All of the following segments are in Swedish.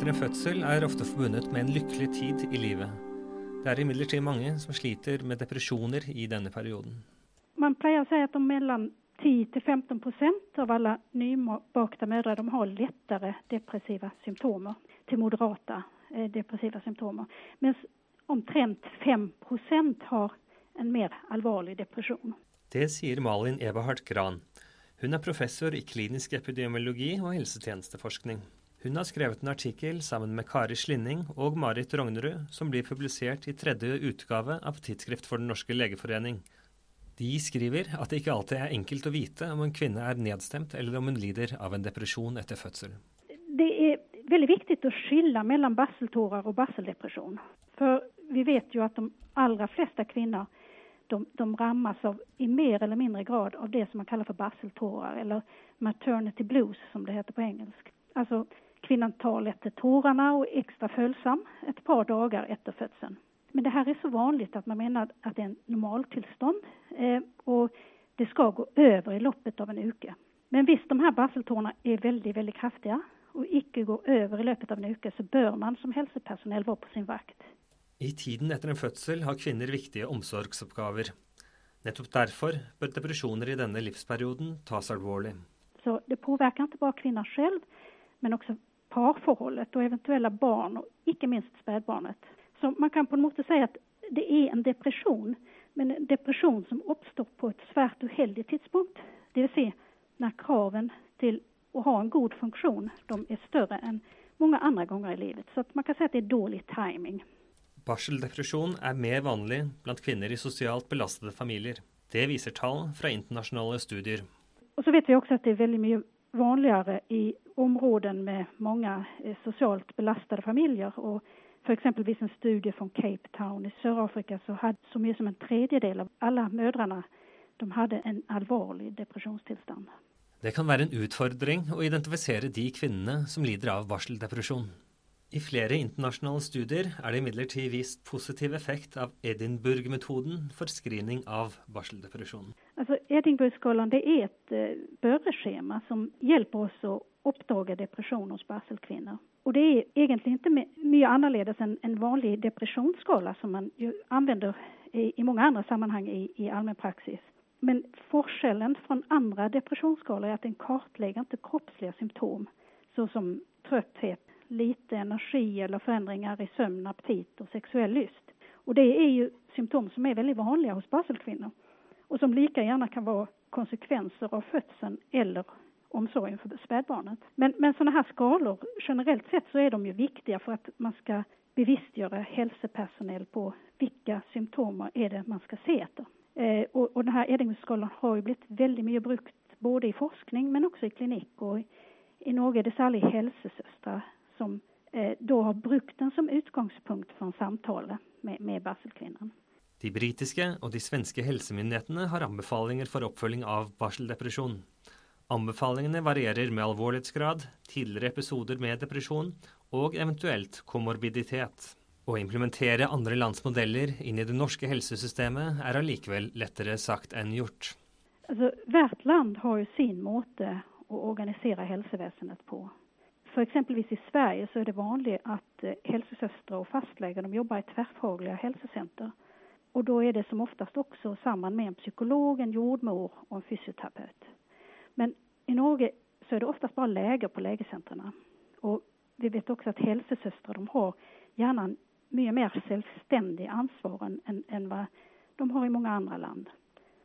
etter en fødsel er ofte forbundet med en lykkelig tid i livet. Det er imidlertid mange som sliter med depresjoner i denne perioden. Man pleier å si at om mellom 10-15% av alle nybakte mødre de har lettere depressive symptomer til moderate eh, depressive symptomer. Mens omtrent 5% har en mer alvorlig depresjon. Det sier Malin Eberhard Gran. Hun er professor i klinisk epidemiologi og helsetjenesteforskning. Hun har skrevet en artikkel sammen med Kari Slinning og Marit Rognerud, som blir publisert i tredje utgave av Tidsskrift for Den norske legeforening. De skriver at det ikke alltid er enkelt å vite om en kvinne er nedstemt eller om hun lider av en depresjon etter fødsel. Det er veldig viktig å skille mellom barseltårer og barseldepresjon. For vi vet jo at de aller fleste kvinner de, de rammes av, i mer eller mindre grad av det som man kaller for barseltårer, eller maternity blues, som det heter på engelsk. Altså Kvinnan tar etter tårene og er ekstra følsom et par dager etter fødselen. Men det her er så vanlig at man mener at det er en normaltilstand, eh, og det skal gå over i løpet av en uke. Men hvis de her barseltårene er veldig veldig kraftige og ikke går over i løpet av en uke, så bør man som helsepersonell være på sin vakt. I tiden etter en fødsel har kvinner viktige omsorgsoppgaver. Nettopp derfor bør depresjoner i denne livsperioden tas alvorlig. Så det påvirker ikke bare kvinner selv, men også parforholdet og eventuelle barn, og ikke minst spedbarnet. Så man kan på en måte si at det er en depresjon, men en depresjon som oppstår på et svært uheldig tidspunkt. Dvs. Si når kravene til å ha en god funksjon de er større enn mange andre ganger i livet. Så man kan si at det er dårlig timing. Barseldepresjon er mer vanlig blant kvinner i sosialt belastede familier. Det viser tall fra internasjonale studier. Og så vet vi også at det er veldig mye vanligare i områden med många eh, socialt belastade familjer. Och för exempelvis en studie från Cape Town i Sør-Afrika så hade så mycket som en tredjedel av alla mödrarna de hade en allvarlig depressionstillstånd. Det kan vara en utfordring att identifiera de kvinnor som lider av varseldepression. I flera internationella studier är det imidlertid vist positiv effekt av Edinburgh-metoden för screening av varseldepression. Alltså Edinburghskalan det är ett uh, som hjälper oss att uppdaga depression hos barselkvinnor. Och det är egentligen inte mycket annorledes än en vanlig depressionsskala som man använder i, i andra sammanhang i, i praxis. Men forskellen från andra depressionsskalor är att den kartlägger inte kroppsliga symptom, såsom trötthet, lite energi eller förändringar i sömn, aptit och sexuell lust. Och det är ju symptom som är väldigt vanliga hos barselkvinnor och som lika gärna kan vara konsekvenser av födseln eller omsorgen för spädbarnet. Men, men sådana här skalor, generellt sett så är de ju viktiga för att man ska bevisstgöra hälsopersonell på vilka symptom är det man ska se efter. Eh, och, och den här Edinburghskalan har ju blivit väldigt mycket brukt både i forskning men också i klinik och i, i Norge är det särskilt helsesøstre som eh, då har brukt den som utgångspunkt för en samtal med, med barselkvinnen. De britiske og de svenske helsemyndighetene har anbefalinger for oppfølging av barseldepresjon. Anbefalingene varierer med alvorlighetsgrad, tidligere episoder med depresjon og eventuelt komorbiditet. Å implementere andre lands modeller inn i det norske helsesystemet er allikevel lettere sagt enn gjort. Altså, hvert land har jo sin måte å organisere helsevesenet på. For exempelvis i Sverige så er det vanlig at hälsosöstrar helsesøstre og fastleger de jobber i tverrfaglige hälsocenter. Och då är det som oftast också samman med en psykolog, en jordmor och en fysioterapeut. Men i Norge så är det oftast bara läger på lägercentren. Och vi vet också att hälsosöstrar de har gärna en mycket mer självständig ansvar än, än vad de har i många andra land.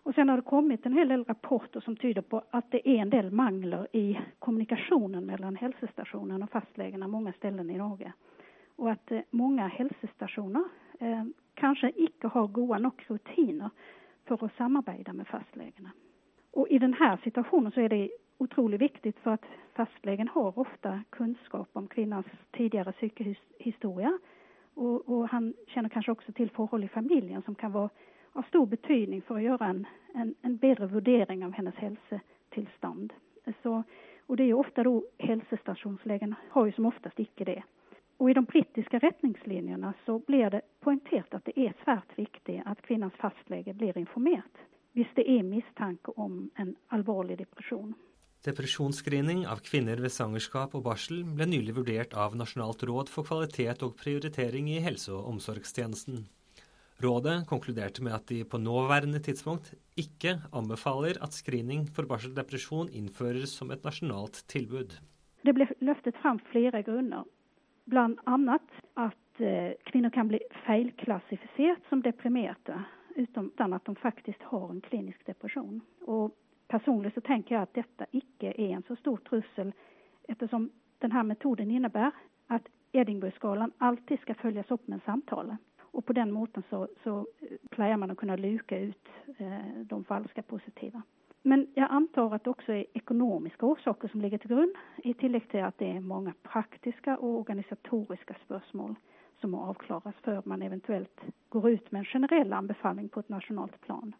Och sen har det kommit en hel del rapporter som tyder på att det är en del mangler i kommunikationen mellan hälsostationen och fastlägarna många ställen i Norge. Och att eh, många hälsostationer eh, kanske inte har goda nog rutiner för att samarbeta med fastlägena. Och i den här situationen så är det otroligt viktigt för att fastlägen har ofta kunskap om kvinnans tidigare psykohistoria. och, och han känner kanske också till förhåll i familjen som kan vara av stor betydning for å gjøre en, en, en bedre vurdering av hennes helsetilstand. Så, och det är ju ofta då hälsostationslägen har ju som oftast ikke det. Og i de brittiske retningslinjene så blir det poengtert at det er svært viktig at kvinnens fastlege blir informert hvis det er mistanke om en alvorlig depresjon. Depresjonsscreening av kvinner ved svangerskap og barsel ble nylig vurdert av Nasjonalt råd for kvalitet og prioritering i helse- og omsorgstjenesten. Rådet konkluderte med at de på nåværende tidspunkt ikke anbefaler at screening for barseldepresjon innføres som et nasjonalt tilbud. Det ble løftet fram flere grunner, Bland annat att eh, kvinnor kan bli felklassificerat som deprimerade utan att de faktiskt har en klinisk depression. Och personligen så tänker jag att detta icke är en så stor trussel eftersom den här metoden innebär att Edinburghskalan alltid ska följas upp med samtal. Och på den måten så, så eh, man att kunna luka ut eh, de falska positiva. Men jeg antar at det også er økonomiske årsaker som ligger til grunn, i tillegg til at det er mange praktiske og organisatoriske spørsmål som må avklares før man eventuelt går ut med en generell anbefaling på et nasjonalt plan.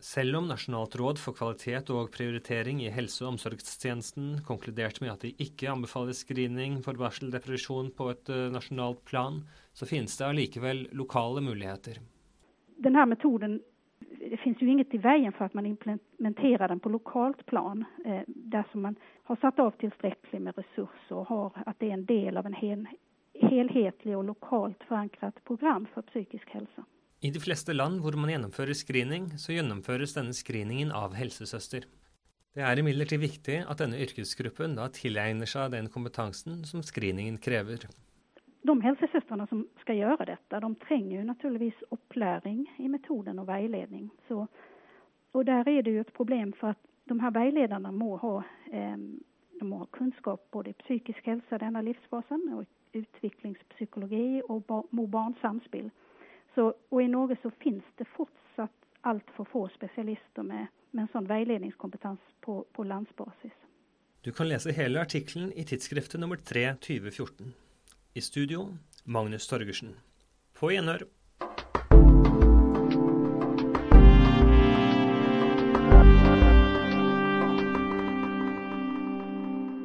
Selv om Nasjonalt råd for kvalitet og prioritering i helse- og omsorgstjenesten konkluderte med at de ikke anbefaler screening for barseldepresjon på et uh, nasjonalt plan, så finnes det allikevel lokale muligheter. Denne metoden det finns ju inget i vägen för att man implementerar den på lokalt plan eh, dersom man har satt av tillräckligt med resurser och har, att det är en del av en hel, helhetlig och lokalt förankrat program för psykisk hälsa. I de flesta land där man genomför screening, så genomförs denna screeningen av hälsosöster. Det är emellertid viktigt att denna yrkesgruppen då tillägnar sig den kompetensen som screeningen kräver. De hälsosystrarna som ska göra detta de tränger ju naturligtvis upplärning i metoden och vägledning. Så, och där är det ju ett problem för att de här vägledarna må ha, eh, må ha kunskap både i psykisk hälsa denna livsfasen, och utvecklingspsykologi och må barn samspel. Så, och i Norge så finns det fortsatt altfor få specialister med, med en sån vägledningskompetens på, på landsbasis. Du kan läsa hela artikeln i tidskriften nummer 3 2014. I studio Magnus Torgersen. På gjenhør.